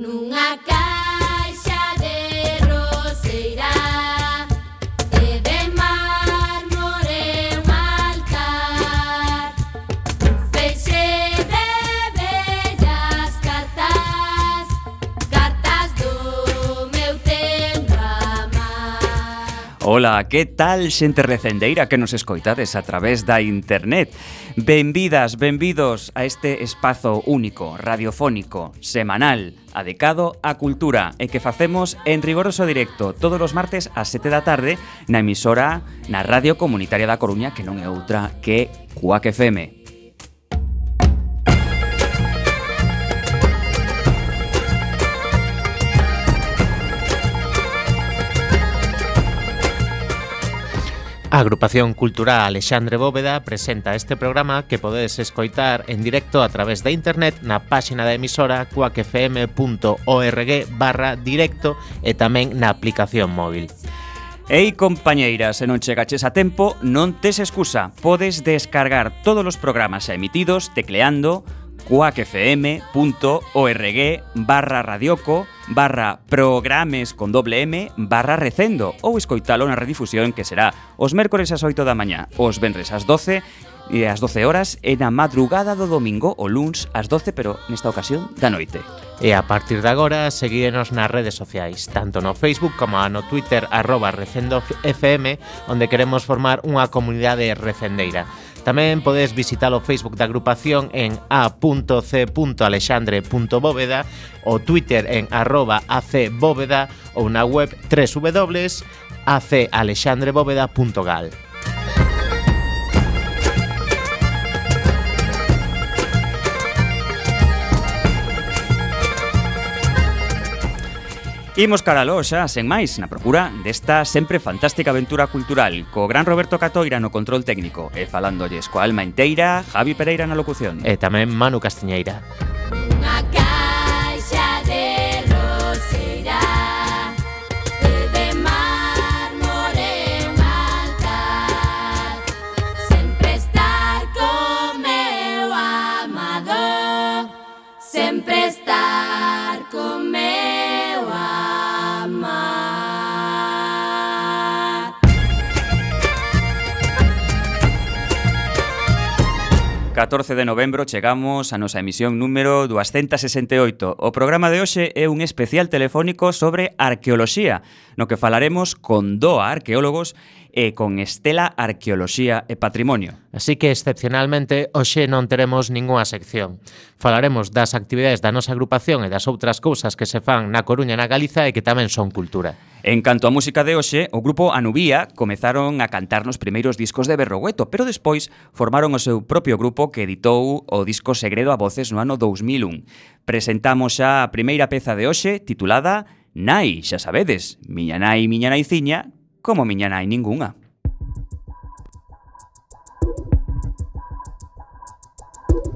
nunha casa Ola, que tal xente recendeira que nos escoitades a través da internet? Benvidas, benvidos a este espazo único, radiofónico, semanal, adecado á cultura e que facemos en rigoroso directo todos os martes ás 7 da tarde na emisora na Radio Comunitaria da Coruña que non é outra que Cuac FM. A Agrupación Cultural Alexandre Bóveda presenta este programa que podedes escoitar en directo a través da internet na páxina da emisora cuacfm.org barra directo e tamén na aplicación móvil. Ei, compañeiras, se non chegaches a tempo, non tes excusa. Podes descargar todos os programas emitidos tecleando cuacfm.org barra radioco barra programes con doble M barra recendo ou escoitalo na redifusión que será os mércores ás 8 da mañá, os venres ás 12 e ás 12 horas e na madrugada do domingo o luns ás 12 pero nesta ocasión da noite. E a partir de agora seguíenos nas redes sociais tanto no Facebook como no Twitter arroba recendo FM onde queremos formar unha comunidade recendeira. Tamén podes visitar o Facebook da agrupación en a.c.alexandre.bóveda o Twitter en arroba acbóveda ou na web www.acalexandrebóveda.gal. Imos cara xa, sen máis, na procura desta sempre fantástica aventura cultural co gran Roberto Catoira no control técnico e falándolles coa alma inteira Javi Pereira na locución. E tamén Manu Castiñeira. 14 de novembro chegamos a nosa emisión número 268. O programa de hoxe é un especial telefónico sobre arqueoloxía, no que falaremos con doa arqueólogos e con Estela Arqueoloxía e Patrimonio. Así que, excepcionalmente, hoxe non teremos ningunha sección. Falaremos das actividades da nosa agrupación e das outras cousas que se fan na Coruña e na Galiza e que tamén son cultura. En canto á música de hoxe, o grupo Anubía comezaron a cantar nos primeiros discos de Berrogueto, pero despois formaron o seu propio grupo que editou o disco Segredo a Voces no ano 2001. Presentamos xa a primeira peza de hoxe titulada Nai, xa sabedes, miña nai, miña naiciña, como miña nai ningunha.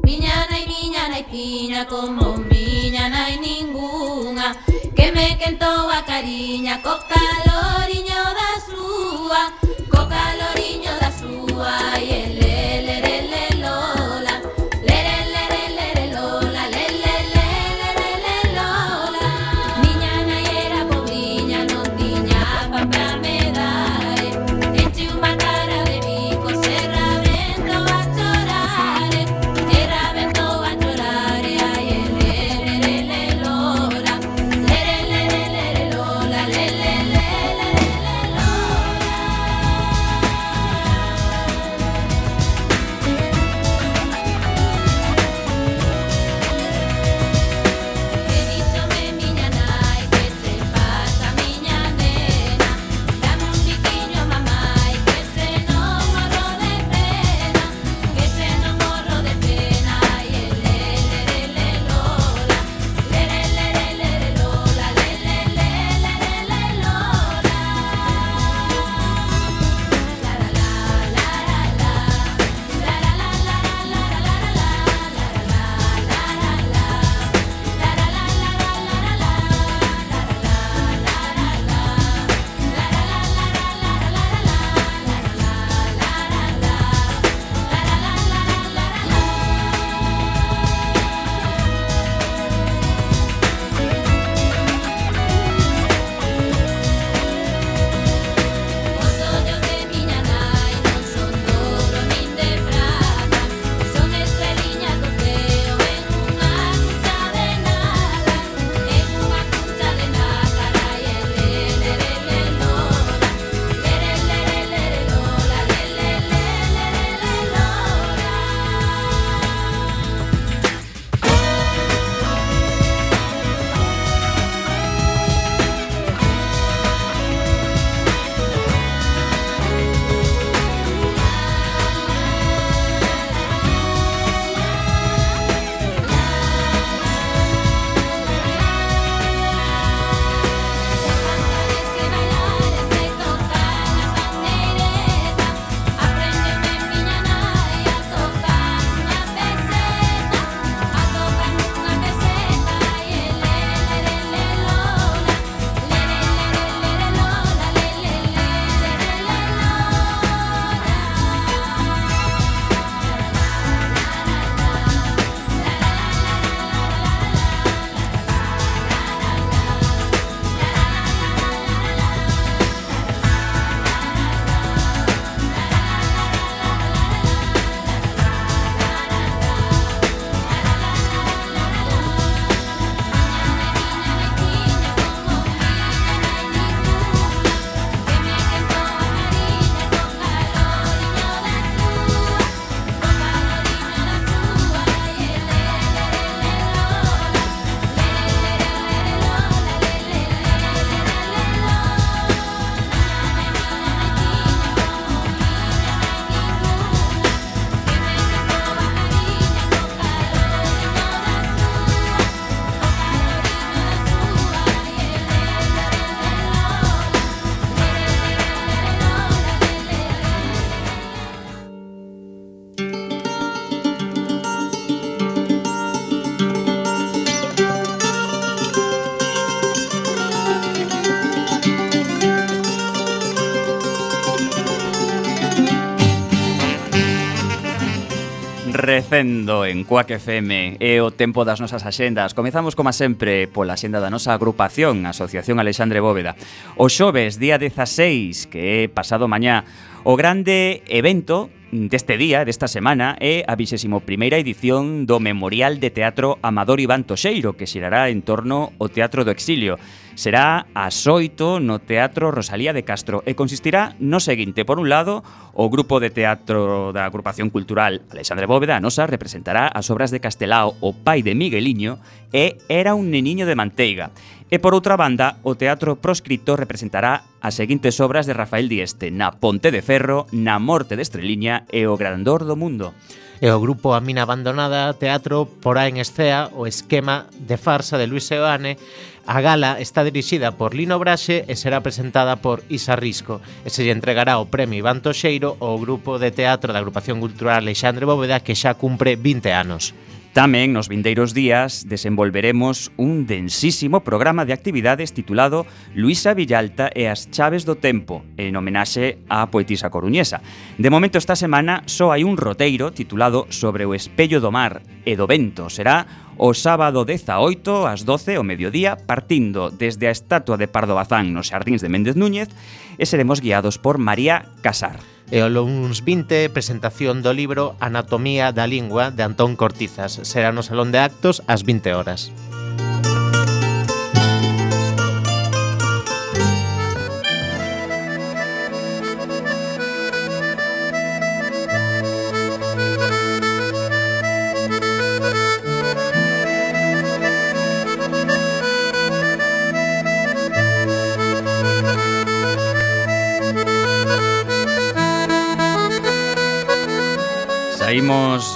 Miña nai, miña nai, piña, como miña nai ningunha, que me quentou a cariña co caloriño da súa co caloriño da súa e ele Recendo en Cuac FM e o tempo das nosas axendas. Comezamos, como sempre, pola axenda da nosa agrupación, Asociación Alexandre Bóveda. O xoves, día 16, que é pasado mañá, O grande evento deste día, desta semana, é a 21ª edición do Memorial de Teatro Amador Iván Toxeiro, que xerará en torno ao Teatro do Exilio. Será a xoito no Teatro Rosalía de Castro e consistirá no seguinte. Por un lado, o grupo de teatro da agrupación cultural Alexandre Bóveda, a nosa, representará as obras de Castelao, o pai de Migueliño, e Era un neniño de manteiga. E por outra banda, o Teatro Proscrito representará as seguintes obras de Rafael Dieste na Ponte de Ferro, na Morte de Estreliña e o Grandor do Mundo. E o grupo A Mina Abandonada Teatro porá en escea o esquema de farsa de Luis Seoane A gala está dirixida por Lino Braxe e será presentada por Isa Risco e se lle entregará o premio Iván Toxeiro ao grupo de teatro da agrupación cultural Alexandre Bóveda que xa cumpre 20 anos. Tamén nos vindeiros días desenvolveremos un densísimo programa de actividades titulado Luisa Villalta e as chaves do tempo, en homenaxe á poetisa coruñesa. De momento esta semana só hai un roteiro titulado Sobre o espello do mar e do vento. Será o sábado 18 ás 12 o mediodía partindo desde a estatua de Pardo Bazán nos xardíns de Méndez Núñez e seremos guiados por María Casar e o lunes 20 presentación do libro Anatomía da Lingua de Antón Cortizas. Será no Salón de Actos ás 20 horas.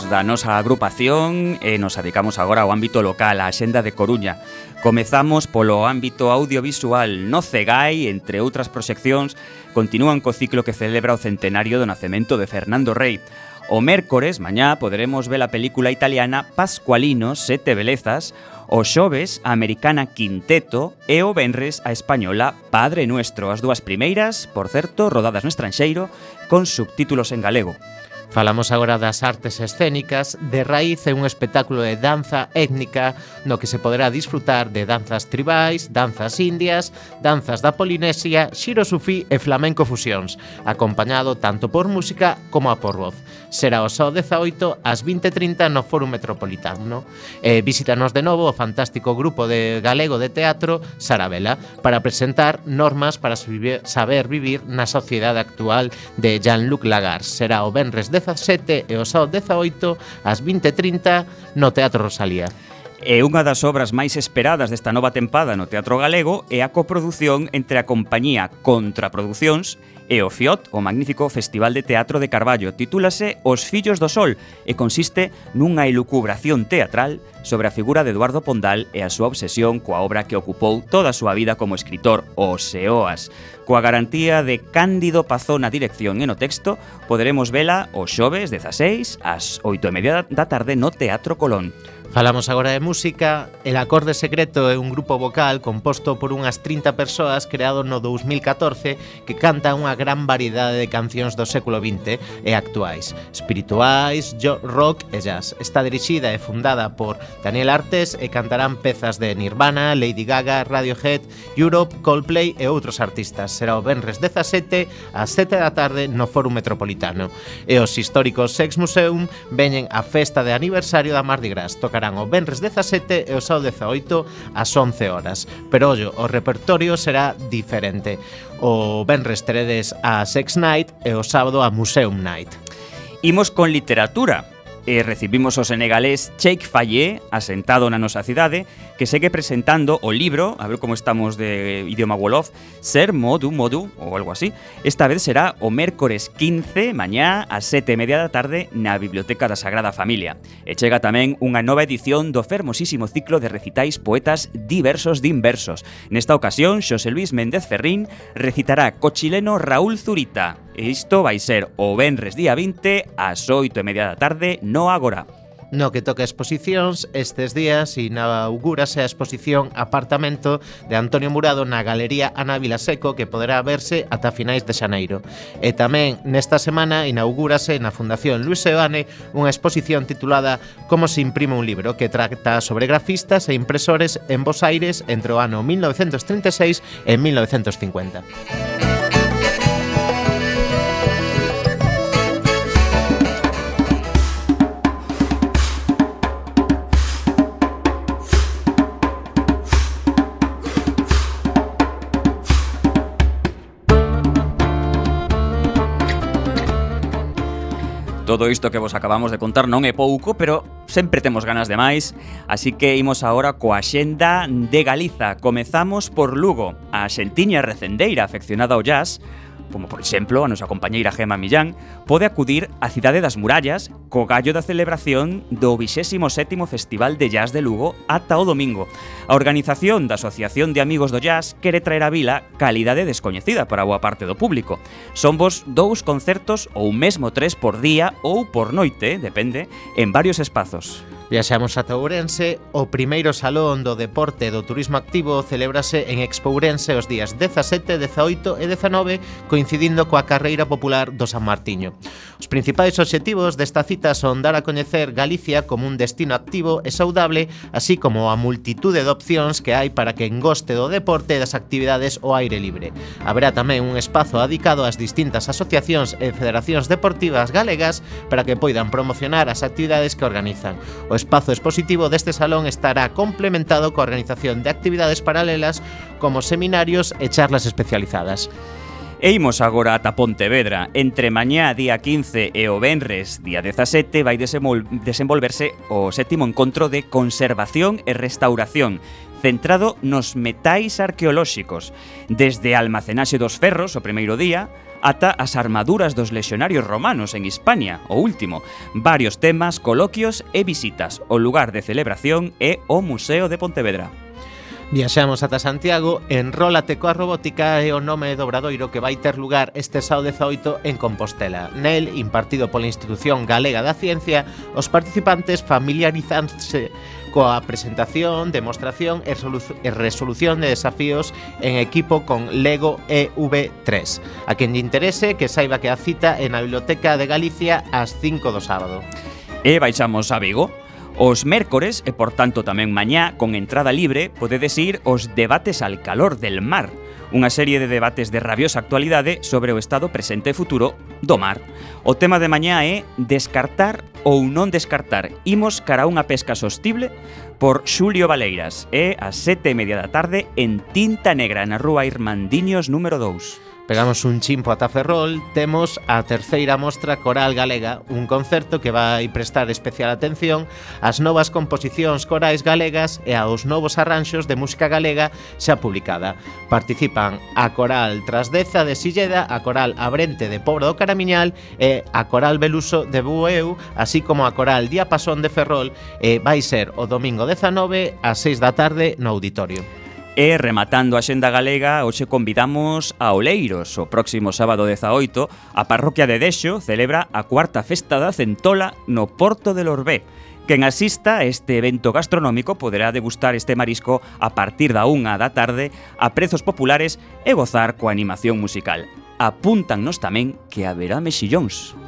da nosa agrupación e nos adicamos agora ao ámbito local, a xenda de Coruña. Comezamos polo ámbito audiovisual no Cegai, entre outras proxeccións, continúan co ciclo que celebra o centenario do nacemento de Fernando Rey. O mércores, mañá, poderemos ver a película italiana Pascualino, Sete Belezas, o xoves a americana Quinteto e o venres a española Padre Nuestro. As dúas primeiras, por certo, rodadas no estranxeiro, con subtítulos en galego. Falamos agora das artes escénicas, de raíz é un espectáculo de danza étnica no que se poderá disfrutar de danzas tribais, danzas indias, danzas da Polinesia, xiro sufí e flamenco fusións, acompañado tanto por música como a por voz. Será o só 18 ás 20.30 no Foro Metropolitano. E visítanos de novo o fantástico grupo de galego de teatro Sarabela para presentar normas para saber vivir na sociedade actual de Jean-Luc Lagarde. Será o Benres de 17 e o sábado 18 ás 20:30 no Teatro Rosalía. E unha das obras máis esperadas desta nova tempada no Teatro Galego é a coprodución entre a compañía Contraproduccións E o FIOT, o magnífico Festival de Teatro de Carballo, titúlase Os Fillos do Sol e consiste nunha ilucubración teatral sobre a figura de Eduardo Pondal e a súa obsesión coa obra que ocupou toda a súa vida como escritor, Os Seoas. Coa garantía de Cándido Pazón na dirección e no texto, poderemos vela os xoves 16 ás 8 e media da tarde no Teatro Colón. Falamos agora de música. El Acorde Secreto é un grupo vocal composto por unhas 30 persoas creado no 2014 que canta unha gran variedade de cancións do século XX e actuais, espirituais, rock e jazz. Está dirixida e fundada por Daniel Artes e cantarán pezas de Nirvana, Lady Gaga, Radiohead, Europe, Coldplay e outros artistas. Será o Benres 17 ás 7 da tarde no Fórum Metropolitano. E os históricos Sex Museum veñen a festa de aniversario da Mardi Gras. Tocarán serán o Benres 17 e o sábado 18 ás 11 horas. Pero ollo, o repertorio será diferente. O Benres teredes a Sex Night e o sábado a Museum Night. Imos con literatura e recibimos o senegalés Cheikh Fayé, asentado na nosa cidade, que segue presentando o libro, a ver como estamos de idioma Wolof, Ser Modu Modu, ou algo así. Esta vez será o mércores 15, mañá, ás sete e media da tarde, na Biblioteca da Sagrada Familia. E chega tamén unha nova edición do fermosísimo ciclo de recitais poetas diversos d'inversos. Nesta ocasión, Xosé Luis Méndez Ferrín recitará co chileno Raúl Zurita. E isto vai ser o Benres día 20 ás 8 e media da tarde no Agora. No que toca exposicións, estes días inaugúrase a exposición Apartamento de Antonio Murado na Galería Ana Vilaseco que poderá verse ata finais de xaneiro. E tamén nesta semana inaugúrase na Fundación Luis Seoane unha exposición titulada Como se imprime un libro que trata sobre grafistas e impresores en Bos Aires entre o ano 1936 e 1950. Todo isto que vos acabamos de contar non é pouco, pero sempre temos ganas de máis, así que imos agora coa xenda de Galiza. Comezamos por Lugo, a xentiña recendeira afeccionada ao jazz, como por exemplo a nosa compañeira Gema Millán, pode acudir á cidade das murallas co gallo da celebración do 27º Festival de Jazz de Lugo ata o domingo. A organización da Asociación de Amigos do Jazz quere traer a vila calidade descoñecida para boa parte do público. Son vos dous concertos ou mesmo tres por día ou por noite, depende, en varios espazos. Viaxamos ata Ourense, o primeiro salón do deporte e do turismo activo celebrase en Expo Ourense os días 17, 18 e 19, coincidindo coa carreira popular do San Martiño. Os principais obxectivos desta cita son dar a coñecer Galicia como un destino activo e saudable, así como a multitude de opcións que hai para que engoste do deporte e das actividades ao aire libre. Haberá tamén un espazo adicado ás distintas asociacións e federacións deportivas galegas para que poidan promocionar as actividades que organizan. O espazo expositivo deste salón estará complementado coa organización de actividades paralelas como seminarios e charlas especializadas. E imos agora ata Pontevedra. Entre mañá, día 15, e o Benres, día 17, vai desenvolverse o sétimo encontro de conservación e restauración centrado nos metais arqueolóxicos, desde a almacenaxe dos ferros o primeiro día ata as armaduras dos lexionarios romanos en Hispania, o último, varios temas, coloquios e visitas. O lugar de celebración é o Museo de Pontevedra. Viaxamos ata Santiago, enrólate coa robótica e o nome do Obradoiro que vai ter lugar este sábado 18 en Compostela. Nel, impartido pola Institución Galega da Ciencia, os participantes familiarizanse coa presentación, demostración e resolución de desafíos en equipo con Lego EV3. A quen lle interese, que saiba que a cita é na Biblioteca de Galicia ás 5 do sábado. E baixamos a Vigo. Os mércores, e por tanto tamén mañá, con entrada libre, podedes ir aos debates al calor del mar, unha serie de debates de rabiosa actualidade sobre o estado presente e futuro do mar. O tema de mañá é descartar ou non descartar. Imos cara a unha pesca sostible por Xulio Valeiras. É a sete e media da tarde en Tinta Negra, na rúa Irmandiños número 2. Pegamos un chimpo ata Ferrol, temos a terceira mostra coral galega, un concerto que vai prestar especial atención ás novas composicións corais galegas e aos novos arranxos de música galega xa publicada. Participan a coral Trasdeza de Silleda, a coral Abrente de Pobro do Caramiñal e a coral Beluso de Bueu, así como a coral Diapasón de Ferrol, e vai ser o domingo 19 ás 6 da tarde no auditorio. E rematando a xenda galega, hoxe convidamos a Oleiros. O próximo sábado 18, a parroquia de Dexo celebra a cuarta festa da Centola no Porto del Orbé. Quen asista a este evento gastronómico poderá degustar este marisco a partir da unha da tarde a prezos populares e gozar coa animación musical. Apúntannos tamén que haberá mexillóns.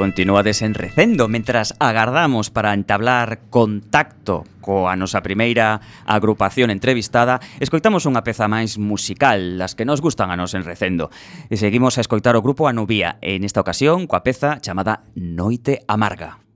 Continúa desenrecendo mentras agardamos para entablar contacto coa nosa primeira agrupación entrevistada. Escoitamos unha peza máis musical, das que nos gustan a nos enrecendo. E seguimos a escoitar o grupo Anubía, en esta ocasión coa peza chamada Noite Amarga.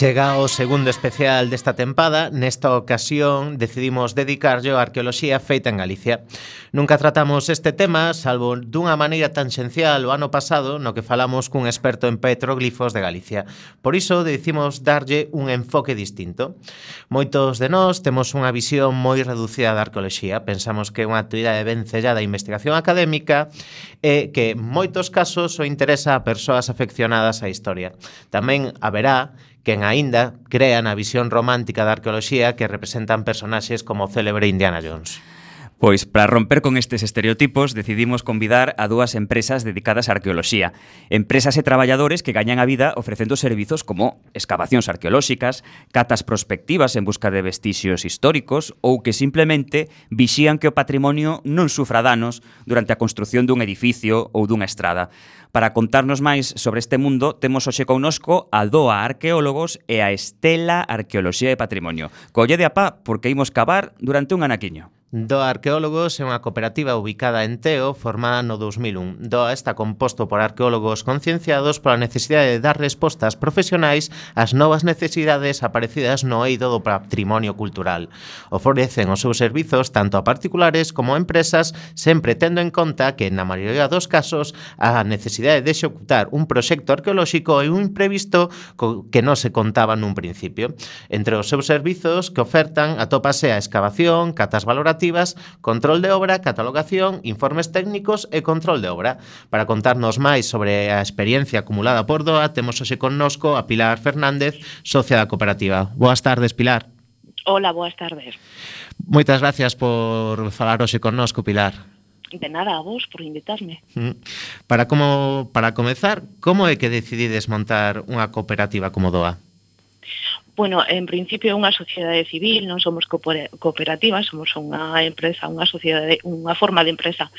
Chega o segundo especial desta tempada, nesta ocasión decidimos dedicarlle a arqueoloxía feita en Galicia. Nunca tratamos este tema, salvo dunha maneira tanxencial o ano pasado no que falamos cun experto en petroglifos de Galicia. Por iso decidimos darlle un enfoque distinto. Moitos de nós temos unha visión moi reducida da arqueoloxía, pensamos que é unha actividade ben sellada a investigación académica e que en moitos casos o interesa a persoas afeccionadas á historia. Tamén haberá quen aínda crea na visión romántica da arqueoloxía que representan personaxes como o célebre Indiana Jones. Pois, para romper con estes estereotipos, decidimos convidar a dúas empresas dedicadas á arqueoloxía. Empresas e traballadores que gañan a vida ofrecendo servizos como excavacións arqueolóxicas, catas prospectivas en busca de vestixios históricos ou que simplemente vixían que o patrimonio non sufra danos durante a construción dun edificio ou dunha estrada. Para contarnos máis sobre este mundo, temos hoxe connosco a DOA Arqueólogos e a Estela Arqueoloxía e Patrimonio. Colle de apá, porque imos cavar durante un anaquiño. Do Arqueólogos é unha cooperativa ubicada en Teo, formada no 2001. DOA está composto por arqueólogos concienciados pola necesidade de dar respostas profesionais ás novas necesidades aparecidas no eido do patrimonio cultural. Ofrecen os seus servizos tanto a particulares como a empresas, sempre tendo en conta que, na maioría dos casos, a necesidade de executar un proxecto arqueolóxico é un imprevisto que non se contaba nun principio. Entre os seus servizos que ofertan atópase a excavación, catas valorativas, normativas, control de obra, catalogación, informes técnicos e control de obra. Para contarnos máis sobre a experiencia acumulada por DOA, temos hoxe connosco a Pilar Fernández, socia da cooperativa. Boas tardes, Pilar. Hola, boas tardes. Moitas gracias por falar hoxe connosco, Pilar. De nada, a vos por invitarme. Mm. Para como para comezar, como é que decidides montar unha cooperativa como DOA? Bueno, en principio é unha sociedade civil, non somos cooperativas, somos unha empresa, unha sociedade, unha forma de empresa.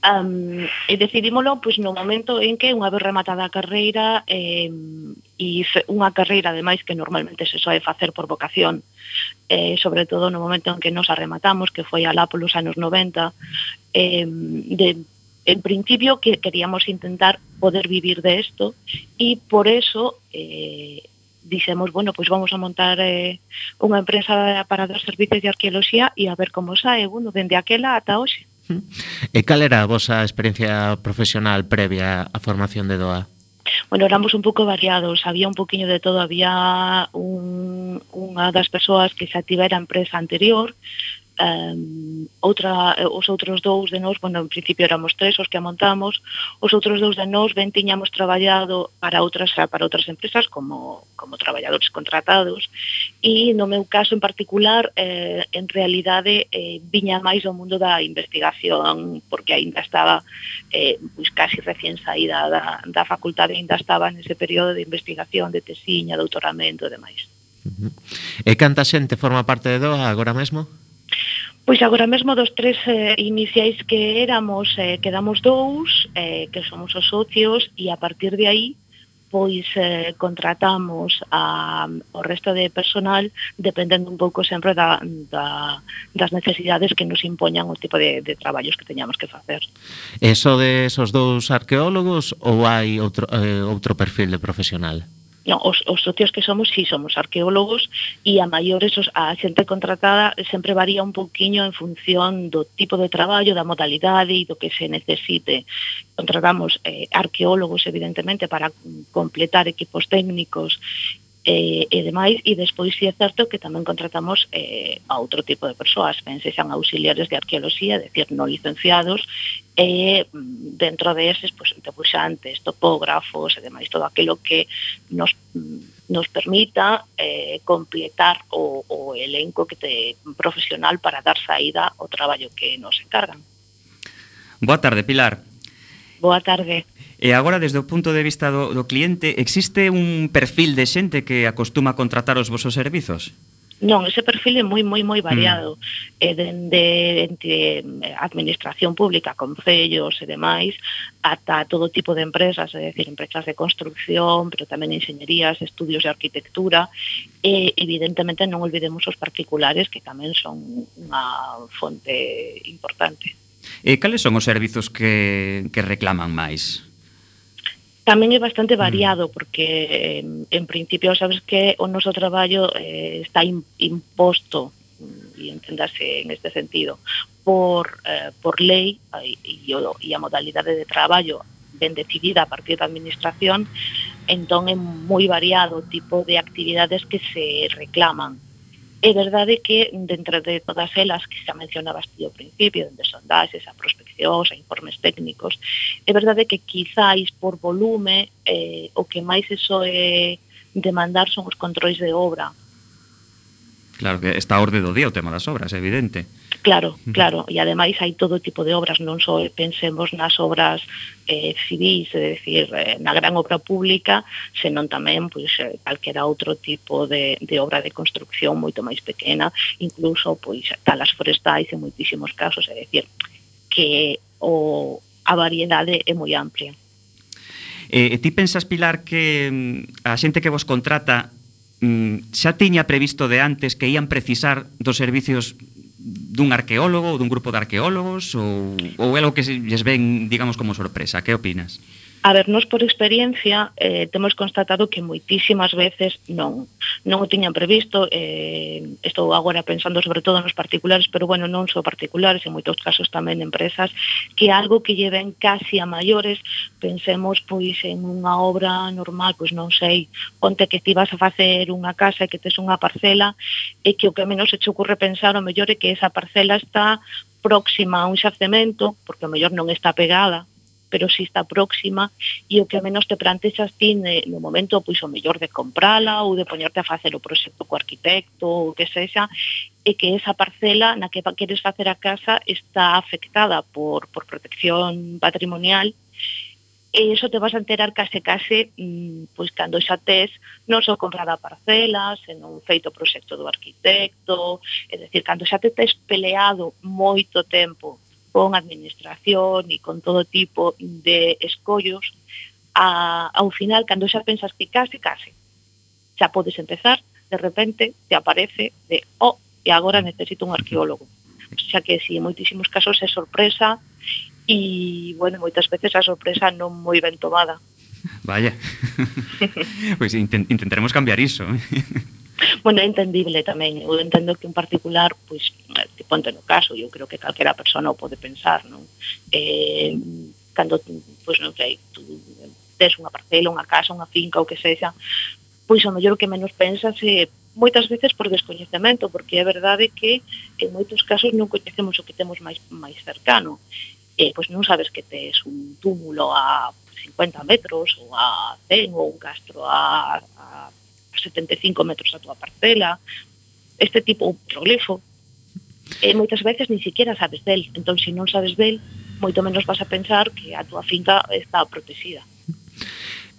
Um, e decidímolo pois, no momento en que unha vez rematada a carreira eh, e unha carreira ademais que normalmente se soe facer por vocación, eh, sobre todo no momento en que nos arrematamos, que foi alá polos anos 90, eh, de en principio que queríamos intentar poder vivir de esto y por eso eh, dixemos, bueno, pois vamos a montar eh, unha empresa para dar servicios de arqueoloxía e a ver como sae, bueno, dende aquela ata hoxe. Mm. E cal era a vosa experiencia profesional previa á formación de DOA? Bueno, éramos un pouco variados, había un poquinho de todo, había un, unha das persoas que xa tivera empresa anterior, Um, outra, eh, os outros dous de nós, bueno, en principio éramos tres os que a montamos, os outros dous de nós ben tiñamos traballado para outras para outras empresas como, como traballadores contratados e no meu caso en particular eh, en realidade eh, viña máis do mundo da investigación porque aínda estaba eh, pois casi recién saída da, da facultade aínda estaba nese período de investigación de tesiña, doutoramento e demais. Uh -huh. E canta xente forma parte de DOA agora mesmo? Pois agora mesmo dos tres eh, iniciais que éramos, eh, quedamos dous, eh, que somos os socios, e a partir de aí pois eh, contratamos a, o resto de personal dependendo un pouco sempre da, da, das necesidades que nos impoñan o tipo de, de traballos que teñamos que facer. Eso de esos dous arqueólogos ou hai outro, eh, outro perfil de profesional? non, os, os socios que somos, si sí, somos arqueólogos e a maiores os, a xente contratada sempre varía un pouquiño en función do tipo de traballo, da modalidade e do que se necesite. Contratamos eh, arqueólogos, evidentemente, para completar equipos técnicos e, e demais, e despois si é certo que tamén contratamos eh, a outro tipo de persoas, pensexan auxiliares de arqueoloxía, decir, non licenciados, e mm, dentro deses, pues, pois, debuxantes, topógrafos e demais, todo aquilo que nos mm, nos permita eh, completar o, o elenco que te, profesional para dar saída ao traballo que nos encargan. Boa tarde, Pilar. Boa tarde. E agora, desde o punto de vista do, do cliente, existe un perfil de xente que acostuma a contratar os vosos servizos? Non, ese perfil é moi, moi, moi mm. variado. Mm. Eh, dende entre administración pública, concellos e demais, ata todo tipo de empresas, é dicir, empresas de construcción, pero tamén enxeñerías, estudios de arquitectura, e evidentemente non olvidemos os particulares que tamén son unha fonte importante. E cales son os servizos que, que reclaman máis? tamén é bastante mm. variado porque eh, en principio sabes que o noso traballo eh, está imposto mm, e entendase en este sentido por, eh, por lei e, e a modalidade de traballo ben decidida a partir da administración entón é moi variado o tipo de actividades que se reclaman. É verdade que dentro de todas elas que xa mencionabas ti ao principio, dende sondaxes, a prospeccións, a informes técnicos, é verdade que quizáis por volume eh, o que máis eso é demandar son os controis de obra. Claro que está a orde do día o tema das obras, é evidente. Claro, claro, e ademais hai todo tipo de obras, non só eh, pensemos nas obras eh, civis, é dicir, eh, na gran obra pública, senón tamén pois, eh, calquera outro tipo de, de obra de construcción moito máis pequena, incluso pois, talas forestais en moitísimos casos, é dicir, que o, a variedade é moi amplia. Eh, ti pensas, Pilar, que mm, a xente que vos contrata mm, xa tiña previsto de antes que ían precisar dos servicios dun arqueólogo ou dun grupo de arqueólogos ou, ou é algo que se lles ven, digamos, como sorpresa? Que opinas? A ver, nos por experiencia eh, temos constatado que moitísimas veces non, non o tiñan previsto, eh, estou agora pensando sobre todo nos particulares, pero bueno, non só particulares, en moitos casos tamén empresas, que algo que lleven casi a maiores, pensemos pois en unha obra normal, pois non sei, ponte que ti vas a facer unha casa e que tes unha parcela, e que o que menos se te ocurre pensar o mellor é que esa parcela está próxima a un xacemento, porque o mellor non está pegada pero si está próxima e o que menos te plantexas ti no momento, pois o mellor de comprala ou de poñerte a facer o proxecto co arquitecto ou que sexa, e que esa parcela na que queres facer a casa está afectada por, por protección patrimonial e iso te vas a enterar case case mm, pois cando xa tes non só comprada parcela, senón feito o proxecto do arquitecto, é dicir, cando xa te tes peleado moito tempo con administración e con todo tipo de escollos, a, ao final, cando xa pensas que case, case, xa podes empezar, de repente te aparece de, oh, e agora necesito un arqueólogo. Xa que, si, en moitísimos casos é sorpresa e, bueno, moitas veces a sorpresa non moi ben tomada. Vaya. pois pues intent intentaremos cambiar iso. Eh. bueno, é entendible tamén. Eu entendo que un particular, pois, te ponte no caso, eu creo que calquera persona o pode pensar, non? Eh, cando, pois, non sei, tú tes unha parcela, unha casa, unha finca, o que sexa, pois o mellor que menos pensas é moitas veces por descoñecemento, porque é verdade que en moitos casos non coñecemos o que temos máis máis cercano. Eh, pois non sabes que tes un túmulo a 50 metros ou a 100 ou un castro a, a 75 metros a túa parcela, este tipo de petrolefo. E moitas veces ni siquiera sabes del, entón se non sabes del, moito menos vas a pensar que a túa finca está protegida.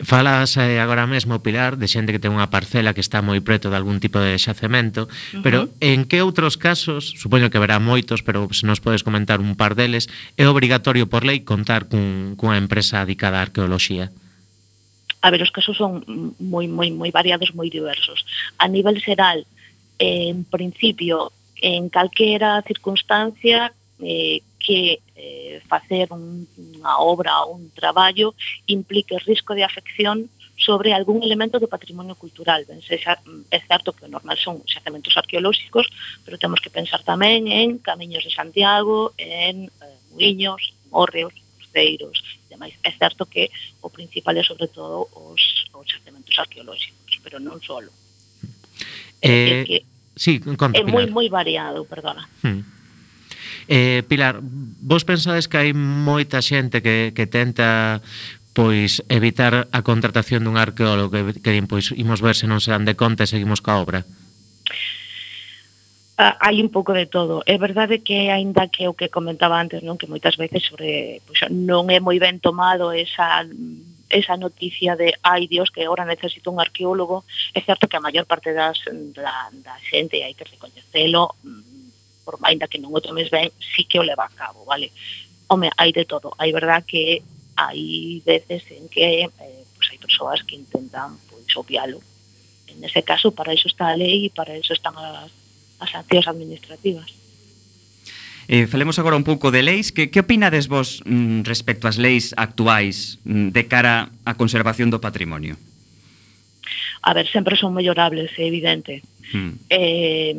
Falas eh, agora mesmo, Pilar, de xente que ten unha parcela que está moi preto de algún tipo de xacemento, uh -huh. pero en que outros casos, supoño que verá moitos, pero se nos podes comentar un par deles, é obrigatorio por lei contar cun, cunha empresa adicada a arqueoloxía? Uh A ver, os casos son moi, moi, moi variados, moi diversos. A nivel xeral, eh, en principio, en calquera circunstancia eh, que eh, facer un, unha obra ou un traballo implique risco de afección sobre algún elemento do patrimonio cultural. Ben, sexa, é certo que o normal son xacementos arqueolóxicos, pero temos que pensar tamén en camiños de Santiago, en eh, muiños, morreos, cruceiros, mais é certo que o principal é sobre todo os, os xacementos arqueolóxicos, pero non só. Eh, é que sí, conta, é moi moi variado, perdona. Hmm. Eh, Pilar, vos pensades que hai moita xente que, que tenta pois evitar a contratación dun arqueólogo que, que din, pois imos ver se non serán de conta e seguimos ca obra? Eh, uh, hai un pouco de todo. É verdade que aínda que o que comentaba antes, non que moitas veces sobre pois, non é moi ben tomado esa esa noticia de ai dios que agora necesito un arqueólogo, é certo que a maior parte das, da, da xente, hai que recoñecelo, mm, por ainda que non o tomes ben, sí que o leva a cabo, vale? Home, hai de todo. Hai verdad que hai veces en que eh, pois hai persoas que intentan pois obvialo. En ese caso, para iso está a lei e para iso están as as accións administrativas. Eh, falemos agora un pouco de leis. Que, que opinades vos mm, respecto ás leis actuais mm, de cara á conservación do patrimonio? A ver, sempre son mellorables, é evidente. Hmm. Eh,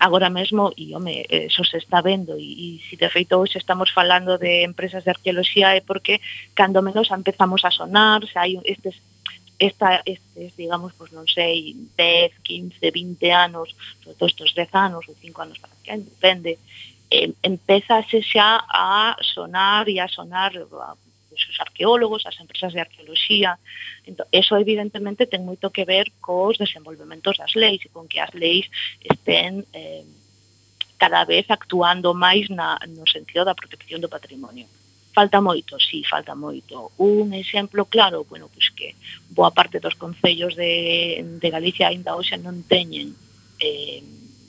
agora mesmo, e home, eso se está vendo, e, e se de feito hoxe estamos falando de empresas de arqueoloxía é porque cando menos empezamos a sonar, se hai estes esta, estes, digamos, pues, non sei, 10, 15, 20 anos, sobre todo estes 10 anos ou 5 anos para que depende, eh, empezase xa a sonar e a sonar a, os arqueólogos, as empresas de arqueoloxía. Entón, eso evidentemente ten moito que ver cos desenvolvementos das leis e con que as leis estén eh, cada vez actuando máis na, no sentido da protección do patrimonio. Uh Falta moito, sí, falta moito. Un exemplo claro, bueno, pois que boa parte dos concellos de, de Galicia aínda hoxe non teñen eh,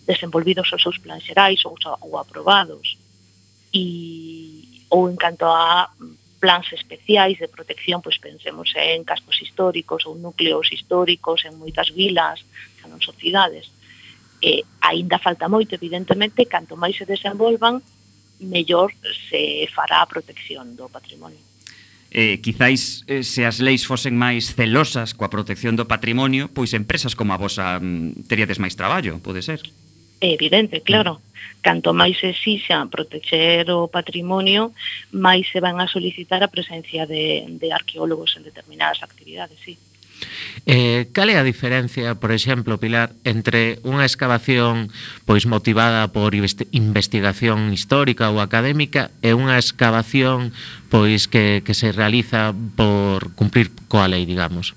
desenvolvidos os seus plans xerais ou, ou aprobados. E, ou en canto a plans especiais de protección, pois pensemos en cascos históricos ou núcleos históricos, en moitas vilas, xa non sociedades. Eh, aínda falta moito, evidentemente, canto máis se desenvolvan, mellor se fará a protección do patrimonio. Eh, quizáis eh, se as leis fosen máis celosas coa protección do patrimonio, pois empresas como a vosa mm, teríades máis traballo, pode ser? É evidente, claro. Canto máis exixa protexer o patrimonio, máis se van a solicitar a presencia de, de arqueólogos en determinadas actividades, sí. Uh Eh, cal é a diferencia, por exemplo, Pilar, entre unha excavación pois motivada por investigación histórica ou académica e unha excavación pois que, que se realiza por cumprir coa lei, digamos?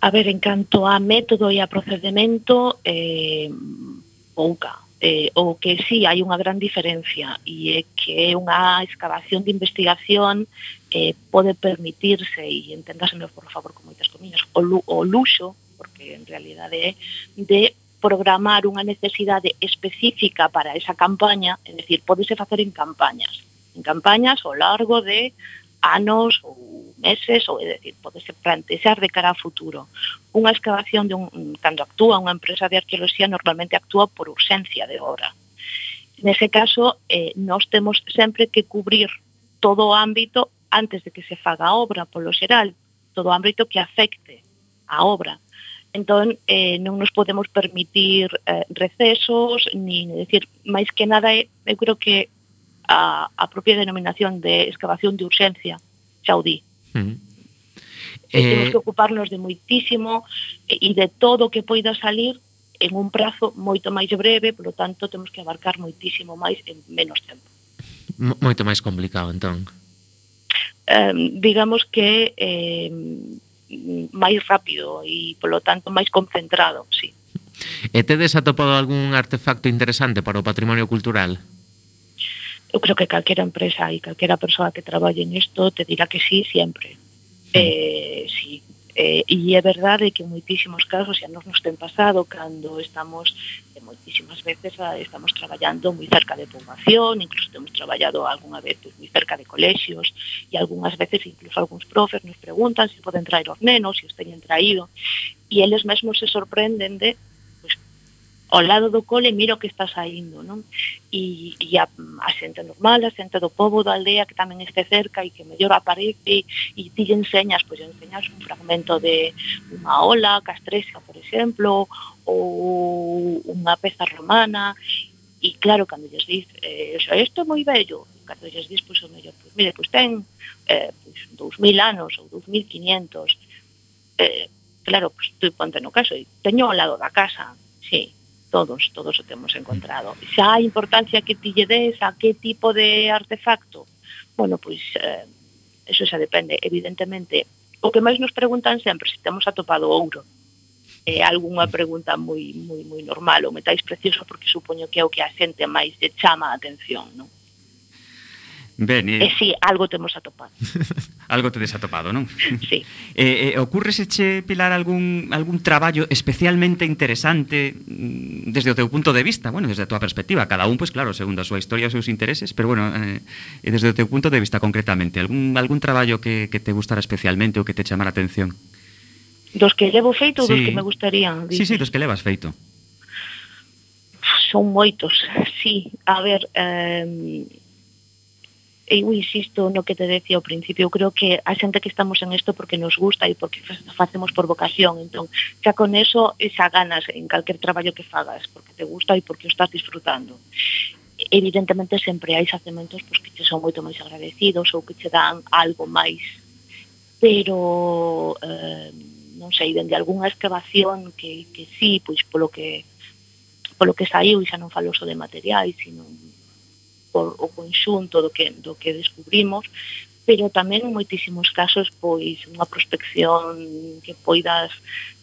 A ver, en canto a método e a procedimento, eh, pouca. Eh, o que sí hai unha gran diferencia e é que unha excavación de investigación eh, pode permitirse, e entendáseme por favor con moitas comillas o, lu, o luxo, porque en realidade é, de programar unha necesidade específica para esa campaña, é dicir, podese facer en campañas, en campañas ao largo de anos ou meses, ou é dicir, podese plantexar de cara a futuro. Unha excavación de un, cando actúa unha empresa de arqueoloxía normalmente actúa por urxencia de obra. Nese caso, eh, nós temos sempre que cubrir todo o ámbito antes de que se faga a obra, polo xeral, todo o ámbito que afecte a obra. Entón, eh, non nos podemos permitir eh, recesos, ni, ni decir, máis que nada, eh, eu creo que a, a propia denominación de excavación de urxencia xa o di. Mm. Eh, temos que ocuparnos de moitísimo eh, e de todo o que poida salir en un prazo moito máis breve, polo tanto, temos que abarcar moitísimo máis en menos tempo. Moito máis complicado, entón eh, digamos que eh, máis rápido e, polo tanto, máis concentrado, sí. E tedes atopado algún artefacto interesante para o patrimonio cultural? Eu creo que calquera empresa e calquera persoa que traballe en isto te dirá que sí sempre. Mm. Eh, sí, Eh, e é verdade que en moitísimos casos, e a nos nos ten pasado, cando estamos, eh, moitísimas veces, ah, estamos traballando moi cerca de poboación, incluso temos traballado algunha vez pues, moi cerca de colexios, e algunhas veces incluso algúns profes nos preguntan se poden traer os nenos, se os teñen traído, e eles mesmos se sorprenden de ao lado do cole miro que está saindo, non? E, e a, a xente normal, a xente do povo, da aldea que tamén este cerca e que mellor aparece e ti lle enseñas, pois enseñas un fragmento de unha ola castresca, por exemplo, ou unha peza romana e claro, cando lles diz eh, isto é moi bello, cando lles diz pois, o mellor, pois, mire, pois ten eh, pois, 2000 anos ou 2500 eh, claro, pois, tú ponte no caso, teño ao lado da casa sí, todos, todos o temos encontrado. Xa a importancia que ti lle des a que tipo de artefacto? Bueno, pois, eh, eso xa depende, evidentemente. O que máis nos preguntan sempre, se temos atopado ouro. É eh, algunha pregunta moi, moi, moi normal, o metais precioso, porque supoño que é o que a xente máis lle chama a atención, non? Ben, eh... eh e si, algo temos atopado. algo tedes atopado, non? sí. Eh, eh, ocurreseche, Pilar, algún, algún traballo especialmente interesante mm, desde o teu punto de vista? Bueno, desde a tua perspectiva, cada un, pois pues, claro, segundo a súa historia e os seus intereses, pero bueno, eh, eh, desde o teu punto de vista concretamente, algún, algún traballo que, que te gustara especialmente ou que te chamara atención? Dos que levo feito ou sí. dos que me gustaría? Dices? Sí, sí, dos que levas feito. Son moitos, sí. A ver, eh, eu insisto no que te decía ao principio, eu creo que a xente que estamos en isto porque nos gusta e porque facemos por vocación, entón, xa con eso xa ganas en calquer traballo que fagas, porque te gusta e porque o estás disfrutando. Evidentemente sempre hai xacementos pois, que che son moito máis agradecidos ou que che dan algo máis. Pero eh, non sei, dende algunha excavación que, que sí, pois polo que polo que saiu, e xa non falo só de materiais, sino por o conxunto do que, do que descubrimos, pero tamén en moitísimos casos pois unha prospección que poidas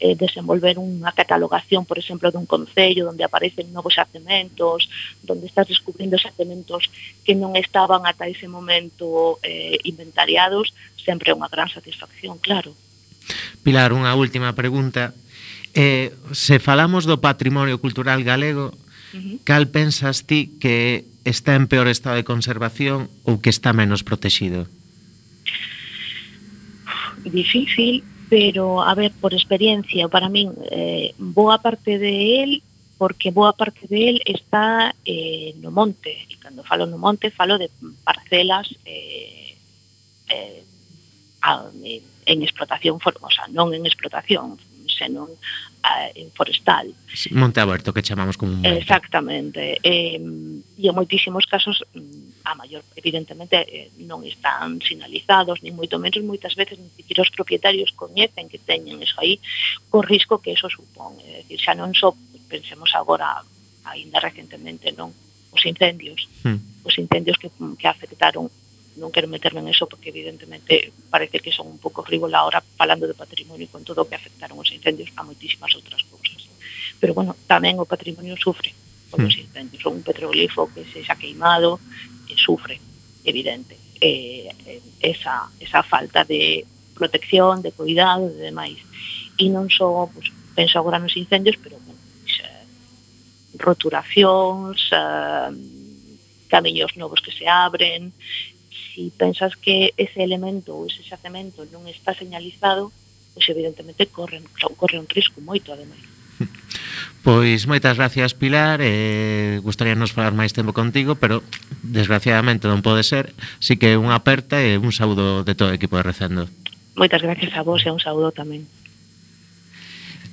eh, desenvolver unha catalogación, por exemplo, dun concello onde aparecen novos xacementos, onde estás descubrindo xacementos que non estaban ata ese momento eh, inventariados, sempre é unha gran satisfacción, claro. Pilar, unha última pregunta. Eh, se falamos do patrimonio cultural galego, Uh -huh. Cal pensas ti que está en peor estado de conservación ou que está menos protegido? Difícil, pero, a ver, por experiencia, para min, eh, boa parte de él, porque boa parte de él está eh, no monte. E cando falo no monte, falo de parcelas eh, eh, a, en explotación, o sea, non en explotación, senón eh, en forestal. Sí, monte aberto que chamamos como un monte. Exactamente. Eh, e en moitísimos casos mm, a maior evidentemente eh, non están sinalizados, nin moito menos moitas veces nin siquiera os propietarios coñecen que teñen eso aí, co risco que eso supón. É dicir, xa non só pensemos agora aínda recentemente, non? Os incendios, hmm. os incendios que, que afectaron non quero meterme en eso porque evidentemente parece que son un pouco frívola ahora falando de patrimonio con todo o que afectaron os incendios a moitísimas outras cousas. Pero bueno, tamén o patrimonio sufre con os hmm. incendios. Un petroglifo que se xa queimado e sufre, evidente. Eh, esa, esa falta de protección, de cuidado e demais. E non só, pues, penso agora nos incendios, pero bueno, pues, eh, roturacións, ah, eh, camiños novos que se abren, si pensas que ese elemento ou ese xacemento non está señalizado, pois evidentemente corre, corre un risco moito, ademais. Pois moitas gracias Pilar. Eh, Gustaríanos falar máis tempo contigo Pero desgraciadamente non pode ser. Si que unha aperta e un saúdo de todo o equipo de Recendo. Moitas gracias a vos e un saúdo tamén.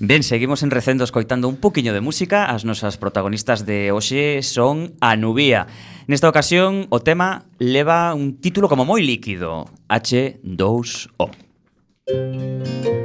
Ben, seguimos en Recendo escoitando un poquinho de música. As nosas protagonistas de hoxe son Anubia Nesta ocasión o tema leva un título como moi líquido H2O Música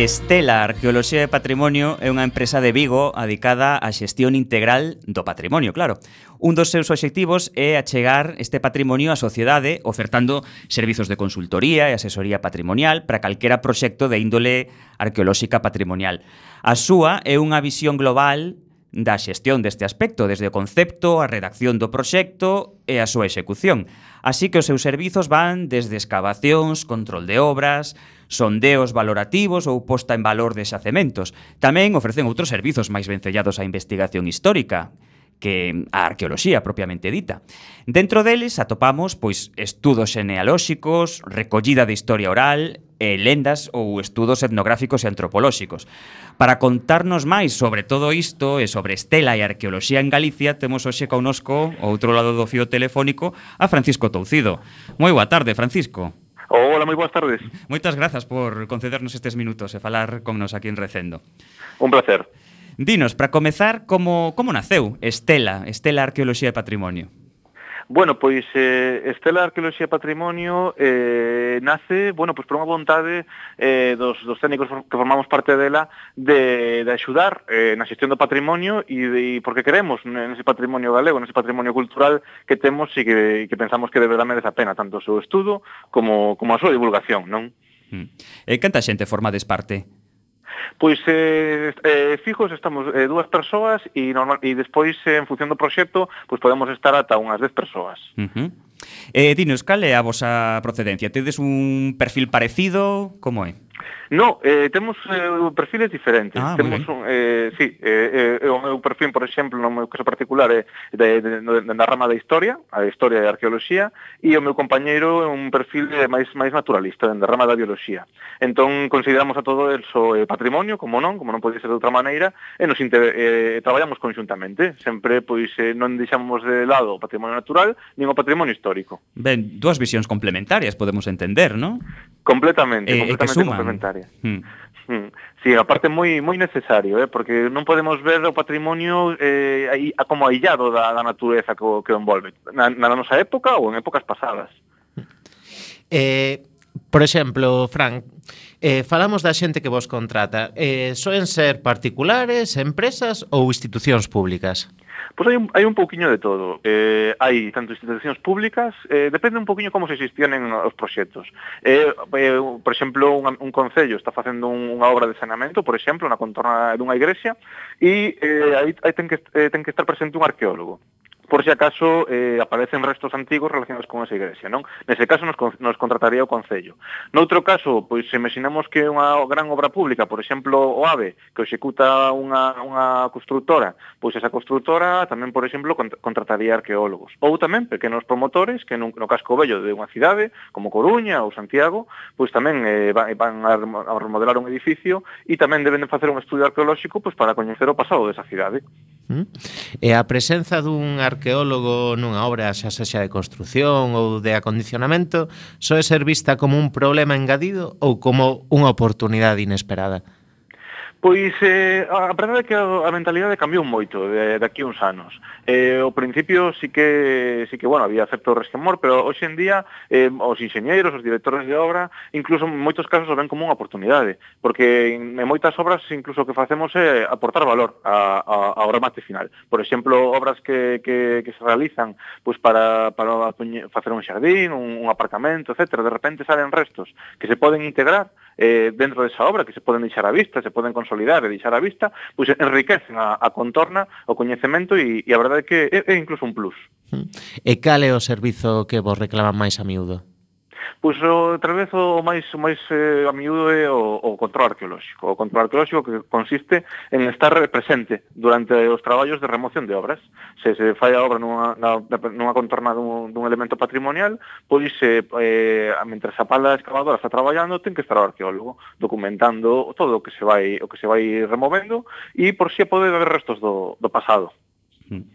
Estela Arqueoloxía e Patrimonio é unha empresa de Vigo adicada á xestión integral do patrimonio, claro. Un dos seus obxectivos é achegar este patrimonio á sociedade ofertando servizos de consultoría e asesoría patrimonial para calquera proxecto de índole arqueolóxica patrimonial. A súa é unha visión global da xestión deste aspecto, desde o concepto, a redacción do proxecto e a súa execución. Así que os seus servizos van desde excavacións, control de obras, sondeos valorativos ou posta en valor de xacementos. Tamén ofrecen outros servizos máis vencellados á investigación histórica, que a arqueoloxía propiamente dita. Dentro deles atopamos pois estudos xenealóxicos, recollida de historia oral, e lendas ou estudos etnográficos e antropolóxicos. Para contarnos máis sobre todo isto e sobre estela e arqueoloxía en Galicia, temos hoxe connosco, outro lado do fío telefónico, a Francisco Toucido. Moi boa tarde, Francisco. Hola, moi boas tardes. Moitas grazas por concedernos estes minutos e falar connos aquí en Recendo. Un placer. Dinos, para comezar, como como naceu Estela, Estela Arqueoloxía e Patrimonio? Bueno, pois eh, Estela Arqueoloxía Patrimonio eh, nace, bueno, pois por unha vontade eh, dos, dos técnicos que formamos parte dela de, de axudar eh, na xestión do patrimonio e, de, e porque queremos nese patrimonio galego, nese patrimonio cultural que temos e que, que pensamos que de verdade merece a pena tanto o seu estudo como, como a súa divulgación, non? Mm. E canta xente formades parte Pois eh, eh, fijos estamos eh, dúas persoas e normal e despois eh, en función do proxecto, pois podemos estar ata unhas 10 persoas. Uh -huh. Eh, dinos, cal é a vosa procedencia? Tedes un perfil parecido? Como é? No, eh, temos eh, perfiles diferentes. Ah, temos un, eh, sí, eh, eh, o meu perfil, por exemplo, no meu caso particular é de, de, de, na rama da historia, a historia e a arqueoloxía, e o meu compañeiro é un perfil eh, máis máis naturalista, na rama da bioloxía. Entón, consideramos a todo eso eh, patrimonio, como non, como non pode ser de outra maneira, e nos inter, eh, traballamos conxuntamente. Sempre, pois, eh, non deixamos de lado o patrimonio natural, nin o patrimonio histórico. Ben, dúas visións complementarias, podemos entender, non? Completamente, eh, completamente. Que suman, completamente complementaria. Mm. Mm. Sí, hmm. hmm. aparte moi moi necesario, eh, porque non podemos ver o patrimonio eh, aí, como aillado da, da natureza que o, que o envolve, na, na nosa época ou en épocas pasadas. Eh, Por exemplo, Frank, eh, falamos da xente que vos contrata. Eh, soen ser particulares, empresas ou institucións públicas? Pois hai un, hai un pouquiño de todo. Eh, hai tanto institucións públicas, eh, depende un pouquiño como se gestionen os proxectos. Eh, eh, por exemplo, un, un concello está facendo un, unha obra de saneamento, por exemplo, na contorna dunha igrexa, e eh, aí, aí ten, que, eh, ten que estar presente un arqueólogo por si acaso eh, aparecen restos antigos relacionados con esa igrexa, non? Nese caso nos, nos contrataría o Concello. Noutro caso, pois se imaginamos que unha gran obra pública, por exemplo, o AVE, que o executa unha, unha constructora, pois esa constructora tamén, por exemplo, contrataría arqueólogos. Ou tamén pequenos promotores que nun, no casco vello de unha cidade, como Coruña ou Santiago, pois tamén eh, van a remodelar un edificio e tamén deben de facer un estudio arqueolóxico pois, para coñecer o pasado desa cidade. Hm? E a presenza dun arqueólogo nunha obra xa sexa de construción ou de acondicionamento soe ser vista como un problema engadido ou como unha oportunidade inesperada. Pois eh, a verdade é que a mentalidade cambiou moito de, de aquí uns anos. Eh, ao principio sí que, sí que bueno, había certo resquemor, pero hoxe en día eh, os ingenieros, os directores de obra, incluso en moitos casos o ven como unha oportunidade, porque en, en moitas obras incluso o que facemos é aportar valor a, a, ao remate final. Por exemplo, obras que, que, que se realizan pues, para, para facer un xardín, un, un aparcamento, etc. De repente salen restos que se poden integrar eh, dentro desa obra que se poden deixar a vista, se poden consolidar e deixar a vista, pois enriquecen a, a contorna, o coñecemento e, e a verdade é que é, é incluso un plus. E cal é o servizo que vos reclaman máis a miúdo? Pois outra vez o máis o máis eh, a miúdo é o, o control arqueolóxico. O control arqueolóxico que consiste en estar presente durante os traballos de remoción de obras. Se se fai a obra nunha, na, nunha contorna dun, dun elemento patrimonial, pois eh, eh mentre a pala excavadora está traballando, ten que estar o arqueólogo documentando todo o que se vai o que se vai removendo e por si pode haber restos do, do pasado. Mm.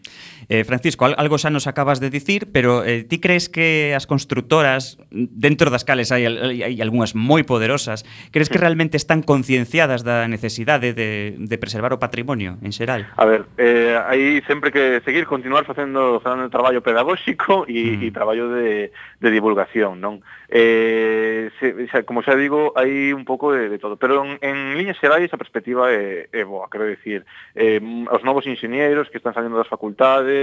Eh, Francisco, algo xa nos acabas de dicir, pero eh, ti crees que as constructoras, dentro das cales hai, hai, hai algunhas moi poderosas, crees que realmente están concienciadas da necesidade de, de preservar o patrimonio en xeral? A ver, eh, hai sempre que seguir, continuar facendo, facendo traballo pedagóxico e, mm. e traballo de, de divulgación, non? Eh, se, xa, como xa digo, hai un pouco de, de todo, pero en, en líneas xerais a perspectiva é, é boa, quero dicir, eh, os novos ingenieros que están saindo das facultades,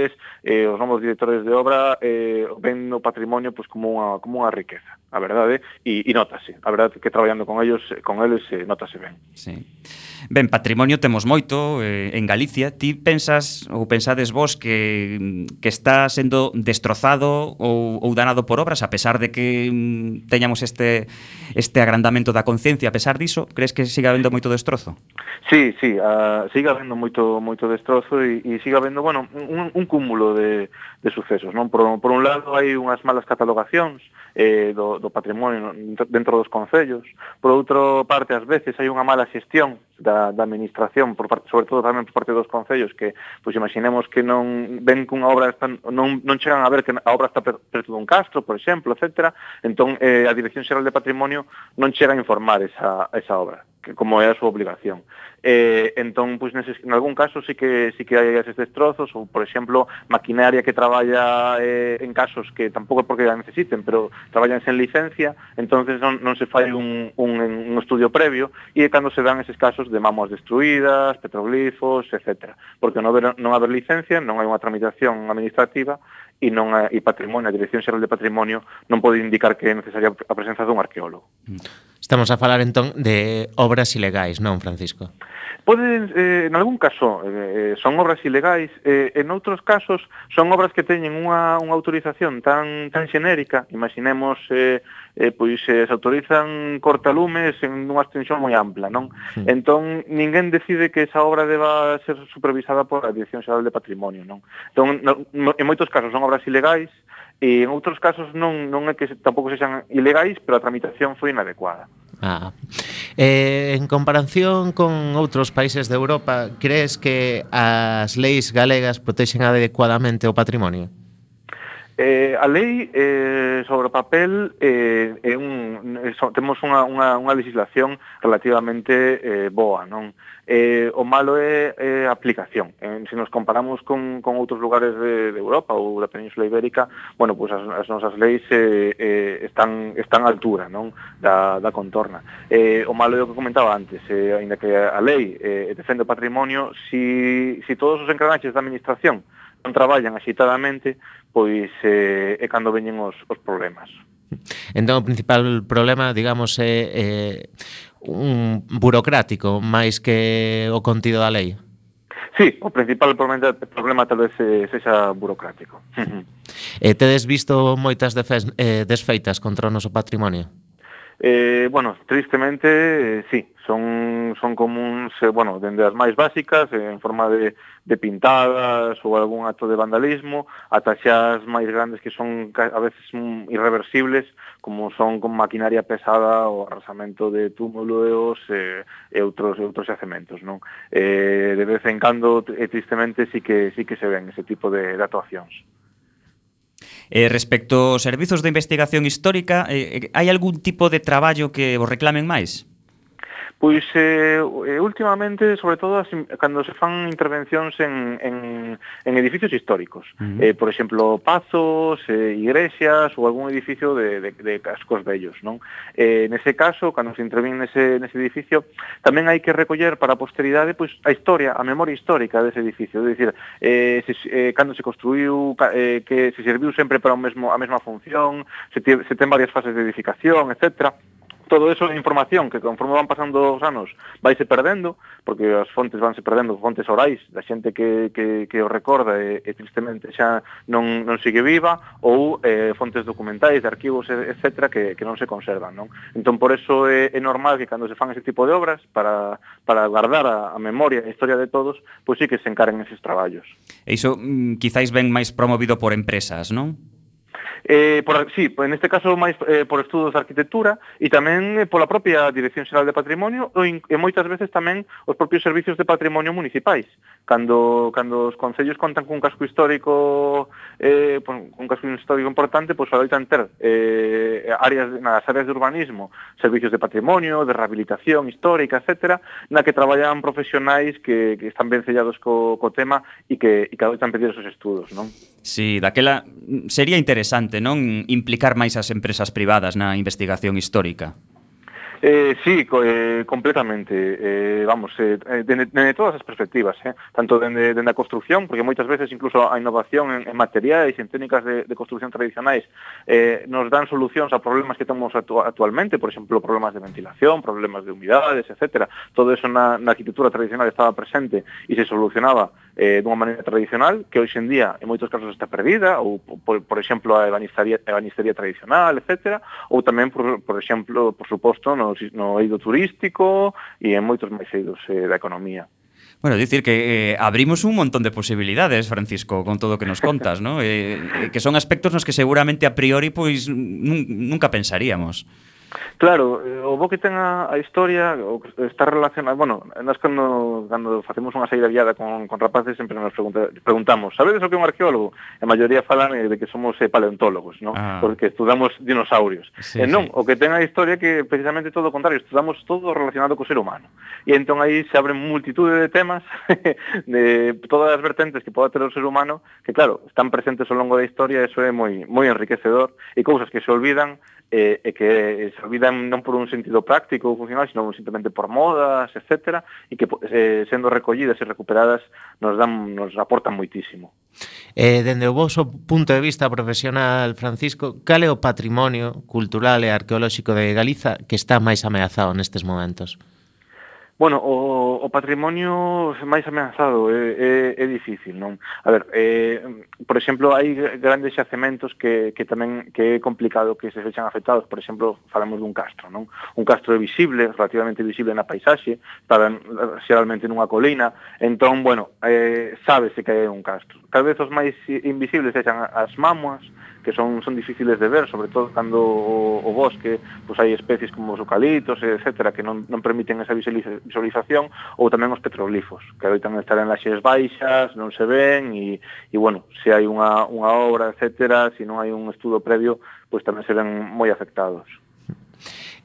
eh, os novos directores de obra eh, ven o patrimonio pois, como, unha, como unha riqueza, a verdade, e, e notase, a verdade que traballando con ellos, con eles, eh, notase ben. Sí. Ben, patrimonio temos moito eh, en Galicia. Ti pensas ou pensades vos que, que está sendo destrozado ou, ou danado por obras, a pesar de que mm, teñamos este, este agrandamento da conciencia, a pesar diso, crees que siga habendo moito destrozo? Sí, sí, uh, siga habendo moito moito destrozo e, e siga habendo, bueno, un, un cúmulo de, de sucesos, non? Por, por un lado hai unhas malas catalogacións, eh, do, do patrimonio dentro dos concellos. Por outra parte, ás veces hai unha mala xestión da, da administración, por parte, sobre todo tamén por parte dos concellos, que pois imaginemos que non ven que unha obra está, non, non chegan a ver que a obra está preto dun castro, por exemplo, etc. Entón, eh, a Dirección Xeral de Patrimonio non chega a informar esa, esa obra que como é a súa obligación. Eh, entón, pois neses, en algún caso sí que sí que hai eses destrozos ou, por exemplo, maquinaria que traballa eh, en casos que tampouco é porque a necesiten, pero traballan sen licencia, entonces non, non se fai un, un, un estudio previo e é cando se dan eses casos de mamuas destruídas, petroglifos, etc. Porque non haber, non haber licencia, non hai unha tramitación administrativa e non a, e patrimonio, a Dirección Xeral de Patrimonio non pode indicar que é necesaria a presenza dun arqueólogo. Mm. Estamos a falar entón de obras ilegais, non, Francisco? Poden, eh, en algún caso, eh, eh, son obras ilegais, eh, en outros casos son obras que teñen unha, unha autorización tan, tan xenérica, imaginemos eh, eh, pois eh, se autorizan cortalumes en unha extensión moi ampla, non? Sí. Entón, ninguén decide que esa obra deba ser supervisada pola Dirección Xeral de Patrimonio, non? Entón, no, no, en moitos casos son obras ilegais, e en outros casos non, non é que tampouco sexan ilegais, pero a tramitación foi inadecuada. Ah. Eh, en comparación con outros países de Europa, crees que as leis galegas protexen adecuadamente o patrimonio? Eh, a lei eh, sobre o papel eh, é un, eh, so, temos unha, unha, unha legislación relativamente eh, boa, non? Eh, o malo é, é a aplicación. Eh, se nos comparamos con, con outros lugares de, de Europa ou da Península Ibérica, bueno, pues as, as nosas leis eh, eh, están, están a altura non? Da, da contorna. Eh, o malo é o que comentaba antes, eh, ainda que a lei eh, defende o patrimonio, si, si todos os engranaches da administración non traballan axitadamente, pois eh, é cando veñen os, os problemas. Entón, o principal problema, digamos, é, é un burocrático máis que o contido da lei. Sí, o principal problema, problema tal vez sexa burocrático. E tedes visto moitas defes, eh, desfeitas contra o noso patrimonio? Eh, bueno, tristemente, eh, sí, son, son comuns, eh, bueno, dende as máis básicas, eh, en forma de, de pintadas ou algún acto de vandalismo, ata xa as máis grandes que son a veces mm, irreversibles, como son con maquinaria pesada ou arrasamento de túmulos eh, e outros, e outros xacementos, non? Eh, de vez en cando, e eh, tristemente, sí que, sí que se ven ese tipo de, de actuacións. Eh, respecto aos servizos de investigación histórica, eh, eh hai algún tipo de traballo que vos reclamen máis? Pois eh, eh, últimamente, sobre todo, as, cando se fan intervencións en, en, en edificios históricos. Uh -huh. eh, por exemplo, pazos, eh, igrexas ou algún edificio de, de, de cascos bellos. Non? Eh, nese caso, cando se intervín nese, nese edificio, tamén hai que recoller para a posteridade pois, a historia, a memoria histórica dese edificio. É dicir, eh, se, eh, cando se construiu, eh, que se serviu sempre para o mesmo, a mesma función, se, se ten varias fases de edificación, etcétera todo eso é información que conforme van pasando os anos vaise perdendo, porque as fontes vanse perdendo, fontes orais da xente que, que, que o recorda e, e tristemente xa non, non sigue viva, ou eh, fontes documentais, de arquivos, etc., que, que non se conservan. Non? Entón, por eso é, é normal que cando se fan ese tipo de obras, para, para guardar a, a memoria e a historia de todos, pois sí que se encaren eses traballos. E iso, mm, quizáis ben máis promovido por empresas, non? eh, por, sí, en este caso máis eh, por estudos de arquitectura e tamén eh, pola propia Dirección Xeral de Patrimonio e, e moitas veces tamén os propios servicios de patrimonio municipais. Cando, cando os concellos contan cun casco histórico eh, un casco histórico importante, pois pues, adoitan ter eh, áreas, nas áreas de urbanismo servicios de patrimonio, de rehabilitación histórica, etc., na que traballan profesionais que, que están ben sellados co, co tema e que, e que adoitan pedir esos estudos, non? Sí, daquela sería interesante non implicar máis as empresas privadas na investigación histórica? Eh, sí, co, eh, completamente. Eh, vamos, eh, eh, dende, dende todas as perspectivas, eh? tanto dende, dende a construcción, porque moitas veces incluso a innovación en, en materiais, en técnicas de, de construcción tradicionais, eh, nos dan solucións a problemas que temos atu actualmente, por exemplo, problemas de ventilación, problemas de humidades, etc. Todo eso na, na arquitectura tradicional estaba presente e se solucionaba eh, dunha maneira tradicional, que hoxe en día en moitos casos está perdida, ou por, por exemplo a ebanistería, ebanistería tradicional, etc. Ou tamén, por, por exemplo, por suposto, no no, eido turístico e en moitos máis eidos eh, da economía. Bueno, dicir que eh, abrimos un montón de posibilidades, Francisco, con todo o que nos contas, ¿no? Eh, eh, que son aspectos nos que seguramente a priori pois nunca pensaríamos. Claro, eh, o bo que ten a, a historia está relacionado, bueno, nós cando, cando facemos unha saída guiada con, con rapaces sempre nos pregunta, preguntamos, sabedes o que é un arqueólogo? A maioría falan eh, de que somos eh, paleontólogos, ¿no? ah. porque estudamos dinosaurios. Sí, e non, sí. o que ten a historia que precisamente todo o contrario, estudamos todo relacionado co ser humano. E entón aí se abren multitude de temas, de todas as vertentes que poda ter o ser humano, que claro, están presentes ao longo da historia, eso é moi moi enriquecedor, e cousas que se olvidan e, e que se olvidan non por un sentido práctico ou funcional, sino simplemente por modas, etc., e que eh, sendo recollidas e recuperadas nos, dan, nos aportan moitísimo. Eh, dende o vosso punto de vista profesional, Francisco, cal é o patrimonio cultural e arqueolóxico de Galiza que está máis ameazado nestes momentos? Bueno, o, o patrimonio máis ameazado é, é, é difícil, non? A ver, eh, por exemplo, hai grandes xacementos que, que tamén que é complicado que se fechan afectados. Por exemplo, falamos dun castro, non? Un castro é visible, relativamente visible na paisaxe, para xeralmente nunha colina. Entón, bueno, eh, sábese que é un castro. Cada vez os máis invisibles sexan as mamuas, que son, son difíciles de ver, sobre todo cando o, o bosque pois hai especies como os eucaliptos, etcétera, que non, non permiten esa visualización, ou tamén os petroglifos, que adoitan estar en laxes baixas, non se ven, e, e bueno, se hai unha, unha obra, etcétera, se non hai un estudo previo, pois tamén se ven moi afectados.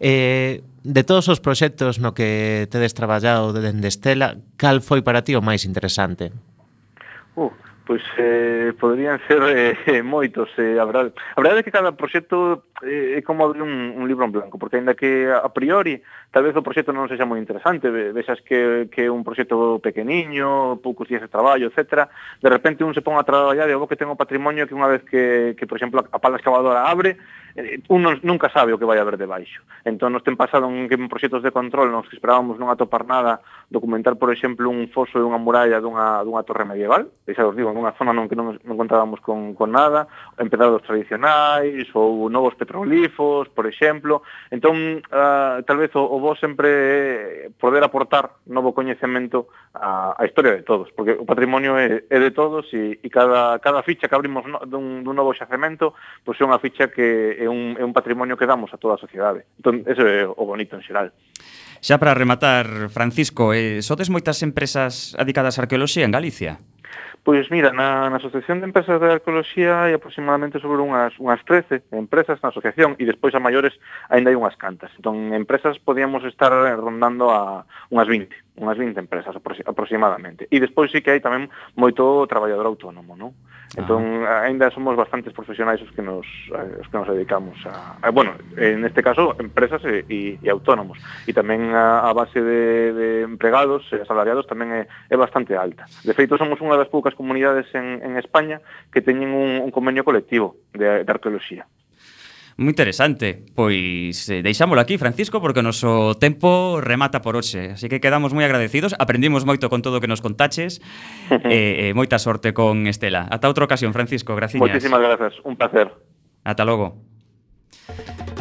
Eh, de todos os proxectos no que tedes traballado dende Estela, cal foi para ti o máis interesante? Uh, pois eh, poderían ser eh, moitos, eh, a verdade, a verdade é que cada proxecto eh, é como abrir un, un libro en blanco, porque aínda que a priori tal vez o proxecto non sexa moi interesante, vexas que, que é un proxecto pequeniño, poucos días de traballo, etc. De repente un se pon a traballar e o que ten o patrimonio que unha vez que, que por exemplo, a pala excavadora abre, eh, un non, nunca sabe o que vai haber debaixo. Entón nos ten pasado en, en proxectos de control nos que esperábamos non atopar nada, documentar, por exemplo, un foso e unha muralla dunha, dunha torre medieval, e xa os digo, nunha zona non que non, non contábamos con, con nada, empedrados tradicionais ou novos petroglifos, por exemplo. Entón, uh, tal vez o, o vos sempre eh, poder aportar novo coñecemento a, a historia de todos, porque o patrimonio é, é de todos e, e cada, cada ficha que abrimos no, dun, dun novo xacemento pois é unha ficha que é é un, é un patrimonio que damos a toda a sociedade. Entón, ese é o bonito en xeral. Xa para rematar, Francisco, eh, sodes moitas empresas adicadas á arqueoloxía en Galicia? Pois mira, na, na Asociación de Empresas de Arqueoloxía hai aproximadamente sobre unhas, unhas 13 empresas na asociación e despois a maiores aínda hai unhas cantas. Entón, empresas podíamos estar rondando a unhas 20, unhas 20 empresas aproximadamente. E despois sí que hai tamén moito traballador autónomo, non? Entón, ah. aínda somos bastantes profesionais os que nos os que nos dedicamos a, a bueno, en este caso empresas e, e, e autónomos e tamén a, a base de, de empregados e asalariados tamén é, é bastante alta. De feito, somos unha das poucas comunidades en, en España que teñen un, un convenio colectivo de, de arqueoloxía. Moi interesante. Pois eh, deixámolo aquí, Francisco, porque o noso tempo remata por hoxe. Así que quedamos moi agradecidos. Aprendimos moito con todo o que nos contaches. e, eh, eh, moita sorte con Estela. Ata outra ocasión, Francisco. Graciñas. Moitísimas grazas. Un placer. Ata logo.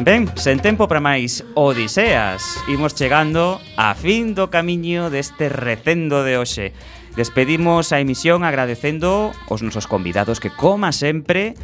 Ben, sen tempo para máis Odiseas Imos chegando a fin do camiño deste recendo de hoxe Despedimos a emisión agradecendo os nosos convidados que, coma sempre,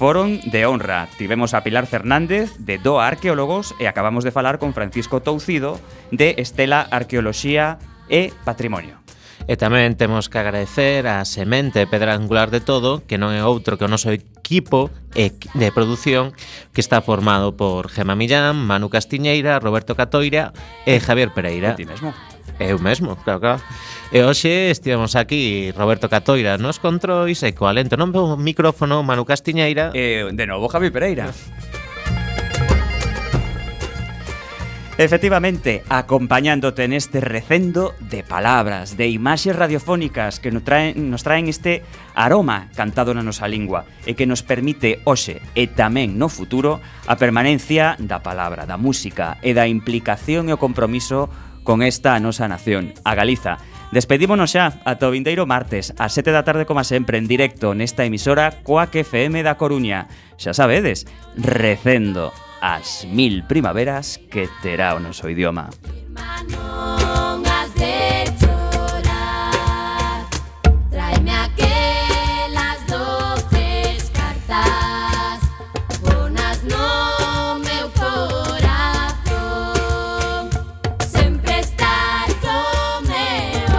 foron de honra. Tivemos a Pilar Fernández de Doa Arqueólogos e acabamos de falar con Francisco Toucido de Estela Arqueoloxía e Patrimonio. E tamén temos que agradecer a semente pedra angular de todo, que non é outro que o noso equipo de produción que está formado por Gema Millán, Manu Castiñeira, Roberto Catoira e Javier Pereira. E ti mesmo. Eu mesmo, claro, claro. E hoxe estivemos aquí Roberto Catoira nos controis e coa lento non o micrófono Manu Castiñeira e de novo Javi Pereira. Efectivamente, acompañándote en este recendo de palabras, de imaxes radiofónicas que nos traen, nos traen este aroma cantado na nosa lingua e que nos permite hoxe e tamén no futuro a permanencia da palabra, da música e da implicación e o compromiso con esta nosa nación, a Galiza. Despedímonos xa ata o vindeiro martes ás 7 da tarde como sempre en directo nesta emisora Coac FM da Coruña. Xa sabedes, recendo as mil primaveras que terá o noso idioma. Irmano,